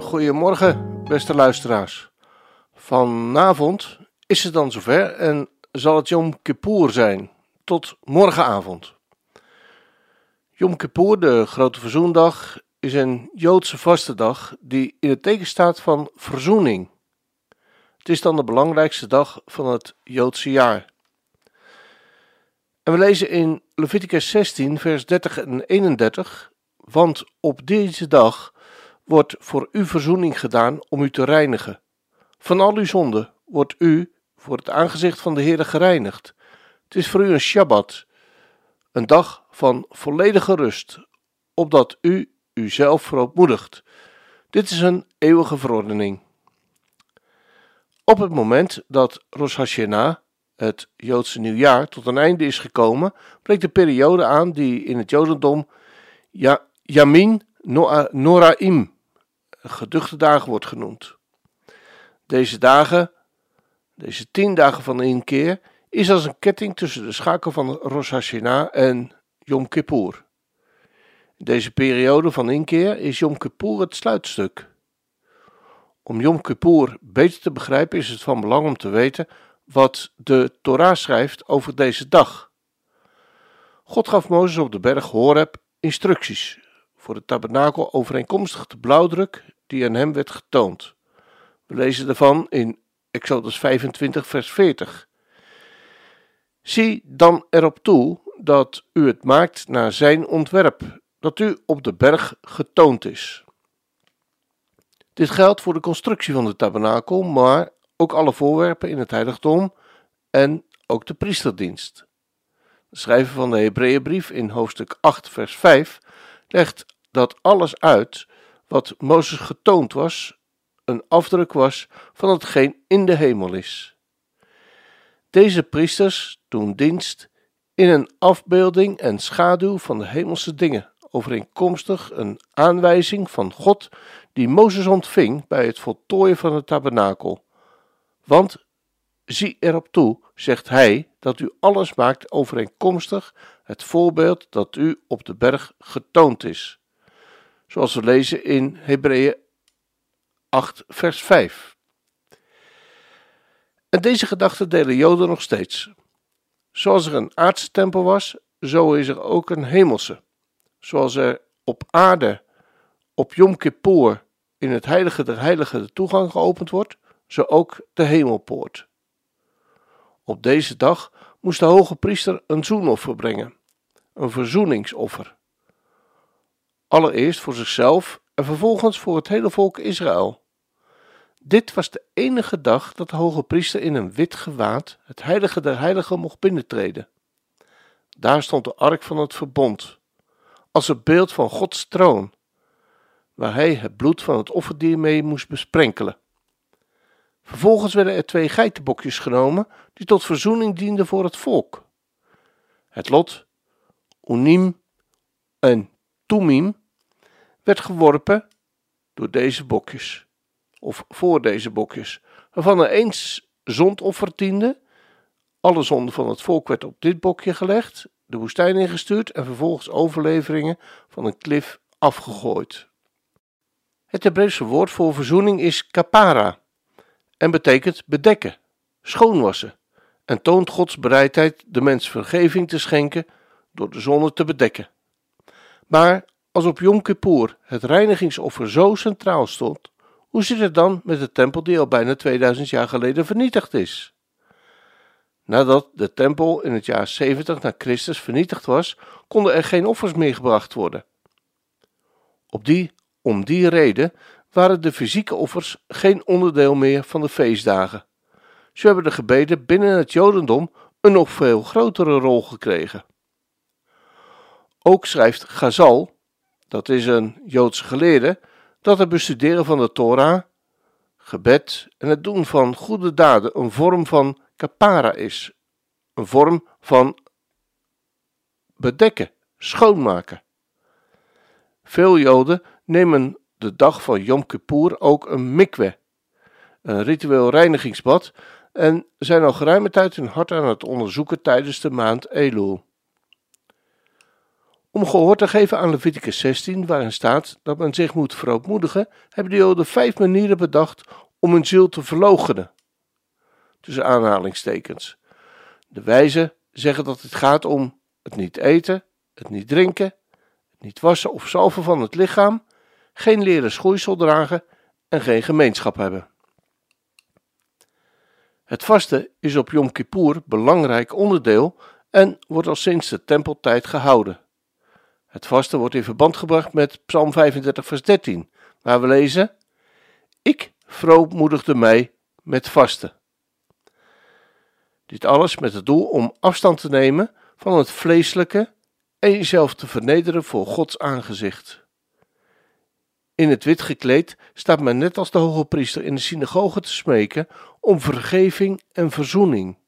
Goedemorgen beste luisteraars. Vanavond is het dan zover en zal het Yom Kippur zijn. Tot morgenavond. Yom Kippur, de grote verzoendag, is een Joodse vaste dag die in het teken staat van verzoening. Het is dan de belangrijkste dag van het Joodse jaar. En we lezen in Leviticus 16, vers 30 en 31, want op deze dag wordt voor u verzoening gedaan om u te reinigen. Van al uw zonden wordt u voor het aangezicht van de Heer gereinigd. Het is voor u een Shabbat, een dag van volledige rust, opdat u uzelf verootmoedigt. Dit is een eeuwige verordening. Op het moment dat Rosh Hashanah, het Joodse nieuwjaar, tot een einde is gekomen, breekt de periode aan die in het Jodendom ja, Yamin Noraim, geduchte dagen wordt genoemd. Deze dagen deze tien dagen van inkeer is als een ketting tussen de schakel van Rosh Hashanah en Yom Kippur. In deze periode van inkeer is Yom Kippur het sluitstuk. Om Yom Kippur beter te begrijpen is het van belang om te weten wat de Torah schrijft over deze dag. God gaf Mozes op de berg Horeb instructies voor de tabernakel overeenkomstig de blauwdruk die aan hem werd getoond. We lezen ervan in Exodus 25, vers 40. Zie dan erop toe dat u het maakt naar zijn ontwerp, dat u op de berg getoond is. Dit geldt voor de constructie van de tabernakel, maar ook alle voorwerpen in het heiligdom en ook de priesterdienst. De schrijver van de Hebreeënbrief in hoofdstuk 8, vers 5 legt dat alles uit wat Mozes getoond was een afdruk was van hetgeen in de hemel is. Deze priesters doen dienst in een afbeelding en schaduw van de hemelse dingen, overeenkomstig een aanwijzing van God die Mozes ontving bij het voltooien van het tabernakel. Want zie erop toe, zegt hij, dat u alles maakt overeenkomstig het voorbeeld dat u op de berg getoond is. Zoals we lezen in Hebreeën 8, vers 5. En deze gedachten delen Joden nog steeds. Zoals er een aardse tempel was, zo is er ook een hemelse. Zoals er op aarde, op Yom Kippur, in het heilige der heiligen de toegang geopend wordt, zo ook de hemelpoort. Op deze dag moest de hoge priester een zoenoffer brengen, een verzoeningsoffer. Allereerst voor zichzelf en vervolgens voor het hele volk Israël. Dit was de enige dag dat de hoge priester in een wit gewaad het heilige der heiligen mocht binnentreden. Daar stond de ark van het verbond, als een beeld van Gods troon, waar hij het bloed van het offerdier mee moest besprenkelen. Vervolgens werden er twee geitenbokjes genomen, die tot verzoening dienden voor het volk. Het lot, Unim en Tumim, werd geworpen door deze bokjes of voor deze bokjes, waarvan er eens zondoffer diende. Alle zonde van het volk werd op dit bokje gelegd, de woestijn ingestuurd en vervolgens overleveringen van een klif afgegooid. Het Hebreeuwse woord voor verzoening is kapara en betekent bedekken, schoonwassen en toont Gods bereidheid de mens vergeving te schenken door de zonde te bedekken. Maar als op Yom Kippur het reinigingsoffer zo centraal stond, hoe zit het dan met de tempel die al bijna 2000 jaar geleden vernietigd is? Nadat de tempel in het jaar 70 na Christus vernietigd was, konden er geen offers meer gebracht worden. Op die, om die reden waren de fysieke offers geen onderdeel meer van de feestdagen. Zo hebben de gebeden binnen het Jodendom een nog veel grotere rol gekregen. Ook schrijft Gazal dat is een Joodse geleerde, dat het bestuderen van de Torah, gebed en het doen van goede daden een vorm van kapara is, een vorm van bedekken, schoonmaken. Veel Joden nemen de dag van Yom Kippur ook een mikwe, een ritueel reinigingsbad, en zijn al geruime tijd hun hart aan het onderzoeken tijdens de maand Elul. Om gehoor te geven aan Leviticus 16, waarin staat dat men zich moet verootmoedigen, hebben de Joden vijf manieren bedacht om hun ziel te verloochenen. Tussen aanhalingstekens. De wijzen zeggen dat het gaat om het niet eten, het niet drinken, het niet wassen of zalven van het lichaam, geen leren schoeisel dragen en geen gemeenschap hebben. Het vasten is op Yom Kippur belangrijk onderdeel en wordt al sinds de tempeltijd gehouden. Het vasten wordt in verband gebracht met Psalm 35, vers 13, waar we lezen: Ik vroommoedigde mij met vasten. Dit alles met het doel om afstand te nemen van het vleeselijke en jezelf te vernederen voor Gods aangezicht. In het wit gekleed staat men net als de hoge priester in de synagoge te smeken om vergeving en verzoening.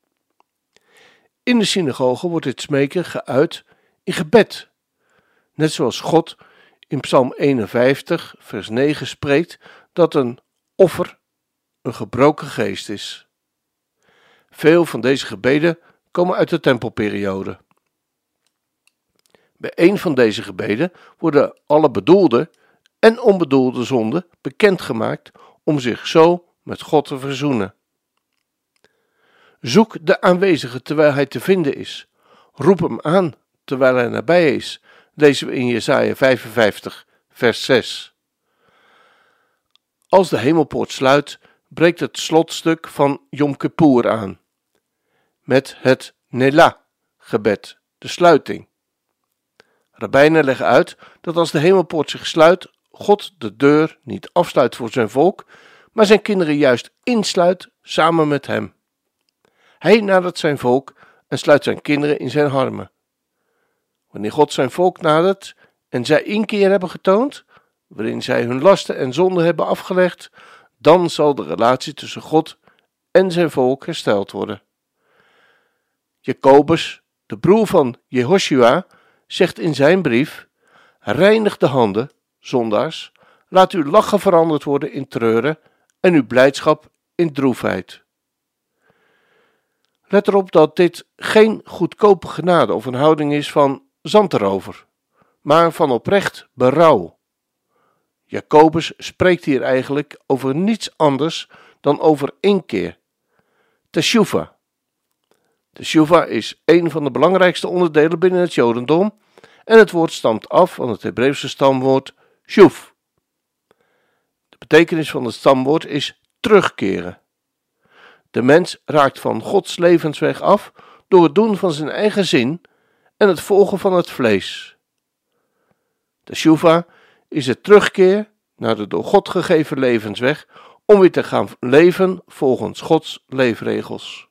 In de synagoge wordt dit smeken geuit in gebed, net zoals God in Psalm 51, vers 9 spreekt dat een offer een gebroken geest is. Veel van deze gebeden komen uit de tempelperiode. Bij een van deze gebeden worden alle bedoelde en onbedoelde zonden bekendgemaakt om zich zo met God te verzoenen. Zoek de aanwezige terwijl hij te vinden is. Roep hem aan terwijl hij nabij is. Lezen we in Jesaja 55, vers 6. Als de hemelpoort sluit, breekt het slotstuk van Yom Kippur aan. Met het Nela-gebed, de sluiting. Rabbijnen leggen uit dat als de hemelpoort zich sluit, God de deur niet afsluit voor zijn volk, maar zijn kinderen juist insluit samen met hem. Hij nadert zijn volk en sluit zijn kinderen in zijn armen. Wanneer God zijn volk nadert en zij inkeer hebben getoond, waarin zij hun lasten en zonden hebben afgelegd, dan zal de relatie tussen God en zijn volk hersteld worden. Jacobus, de broer van Jehoshua, zegt in zijn brief: Reinig de handen, zondaars, laat uw lachen veranderd worden in treuren en uw blijdschap in droefheid. Let erop dat dit geen goedkope genade of een houding is van zand erover, maar van oprecht berouw. Jacobus spreekt hier eigenlijk over niets anders dan over inkeer. Teshuva. Teshuva is een van de belangrijkste onderdelen binnen het Jodendom en het woord stamt af van het Hebreeuwse stamwoord shuv. De betekenis van het stamwoord is terugkeren. De mens raakt van Gods levensweg af door het doen van zijn eigen zin en het volgen van het vlees. Teshuva is het terugkeer naar de door God gegeven levensweg om weer te gaan leven volgens Gods leefregels.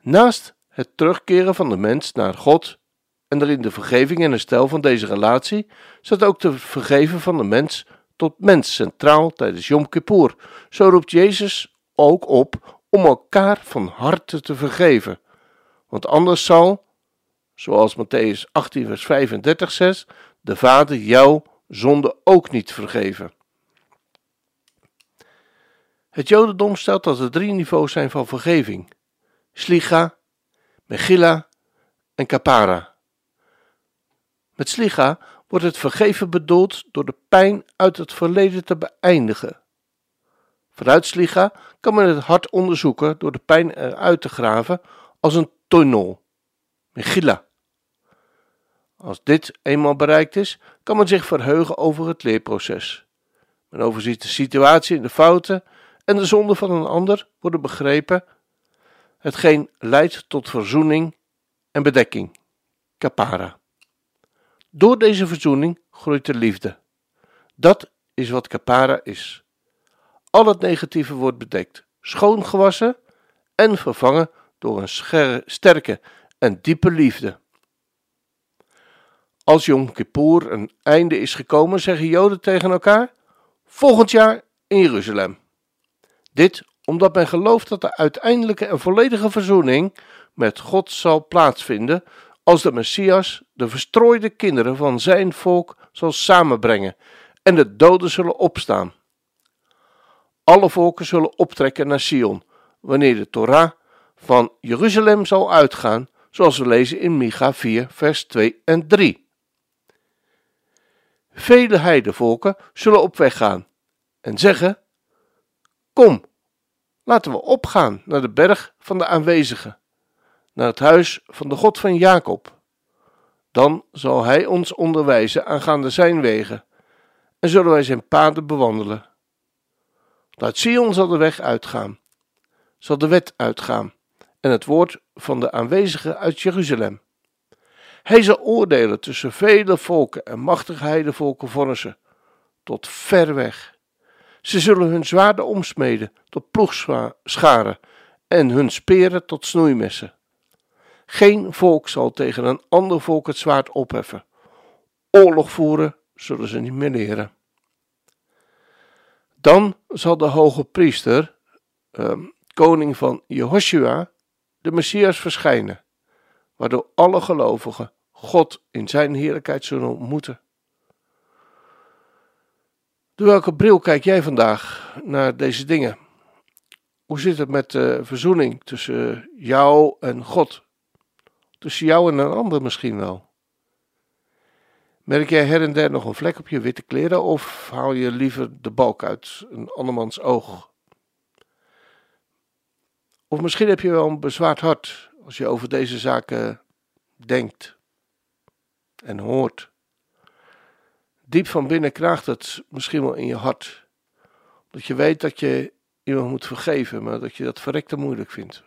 Naast het terugkeren van de mens naar God en erin de vergeving en herstel van deze relatie staat ook de vergeven van de mens tot mens centraal tijdens Yom Kippur. Zo roept Jezus ook op om elkaar van harte te vergeven. Want anders zal, zoals Matthäus 18 vers 35 zegt, de Vader jou zonde ook niet vergeven. Het Jodendom stelt dat er drie niveaus zijn van vergeving: Slicha, Megilla en Kapara. Met Slicha wordt het vergeven bedoeld door de pijn uit het verleden te beëindigen. Vanuit Slicha kan men het hart onderzoeken door de pijn eruit te graven als een tunnel. Megilla. Als dit eenmaal bereikt is, kan men zich verheugen over het leerproces. Men overziet de situatie en de fouten en de zonden van een ander worden begrepen, hetgeen leidt tot verzoening en bedekking. Kapara. Door deze verzoening groeit de liefde. Dat is wat kapara is. Al het negatieve wordt bedekt, schoongewassen en vervangen door een sterke en diepe liefde. Als Yom Kippur een einde is gekomen, zeggen Joden tegen elkaar: volgend jaar in Jeruzalem. Dit omdat men gelooft dat de uiteindelijke en volledige verzoening met God zal plaatsvinden als de Messias de verstrooide kinderen van zijn volk zal samenbrengen en de doden zullen opstaan. Alle volken zullen optrekken naar Sion, wanneer de Torah van Jeruzalem zal uitgaan, zoals we lezen in Micha 4, vers 2 en 3. Vele heidevolken zullen op weg gaan en zeggen: Kom, laten we opgaan naar de berg van de aanwezigen, naar het huis van de God van Jacob. Dan zal hij ons onderwijzen aangaande zijn wegen en zullen wij zijn paden bewandelen. Uit Sion zal de weg uitgaan, zal de wet uitgaan en het woord van de aanwezigen uit Jeruzalem. Hij zal oordelen tussen vele volken en machtige heidevolken vonnissen, tot ver weg. Ze zullen hun zwaarden omsmeden tot ploegscharen en hun speren tot snoeimessen. Geen volk zal tegen een ander volk het zwaard opheffen. Oorlog voeren zullen ze niet meer leren. Dan zal de hoge priester, eh, koning van Jehoshua, de Messias verschijnen, waardoor alle gelovigen God in zijn heerlijkheid zullen ontmoeten. Door welke bril kijk jij vandaag naar deze dingen? Hoe zit het met de verzoening tussen jou en God? Tussen jou en een ander misschien wel? Merk jij her en der nog een vlek op je witte kleren of haal je liever de balk uit een andermans oog? Of misschien heb je wel een bezwaard hart als je over deze zaken denkt en hoort. Diep van binnen kraagt het misschien wel in je hart. Dat je weet dat je iemand moet vergeven, maar dat je dat verrekte moeilijk vindt.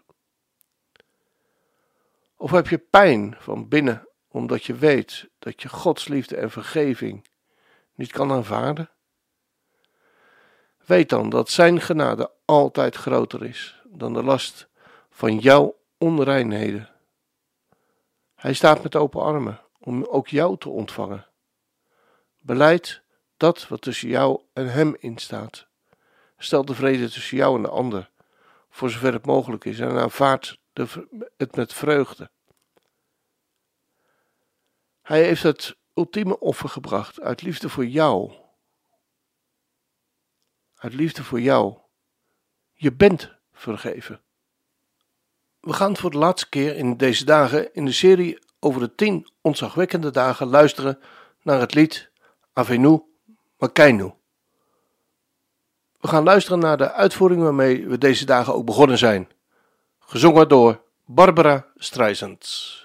Of heb je pijn van binnen omdat je weet dat je Gods liefde en vergeving niet kan aanvaarden? Weet dan dat Zijn genade altijd groter is dan de last van jouw onreinheden. Hij staat met open armen om ook jou te ontvangen. Beleid dat wat tussen jou en hem instaat. Stel de vrede tussen jou en de ander, voor zover het mogelijk is, en aanvaard het met vreugde. Hij heeft het ultieme offer gebracht uit liefde voor jou. Uit liefde voor jou. Je bent vergeven. We gaan voor de laatste keer in deze dagen in de serie over de tien ontzagwekkende dagen luisteren naar het lied Avenu Makainu. We gaan luisteren naar de uitvoering waarmee we deze dagen ook begonnen zijn. Gezongen door Barbara Streisand.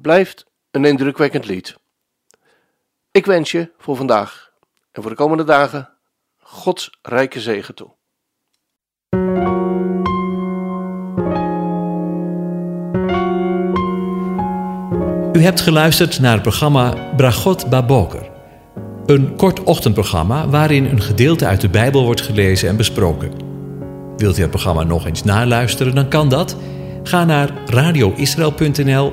Blijft een indrukwekkend lied. Ik wens je voor vandaag en voor de komende dagen Gods rijke zegen toe. U hebt geluisterd naar het programma Bragot Baboker. Een kort ochtendprogramma waarin een gedeelte uit de Bijbel wordt gelezen en besproken. Wilt u het programma nog eens naluisteren, dan kan dat. Ga naar radioisrael.nl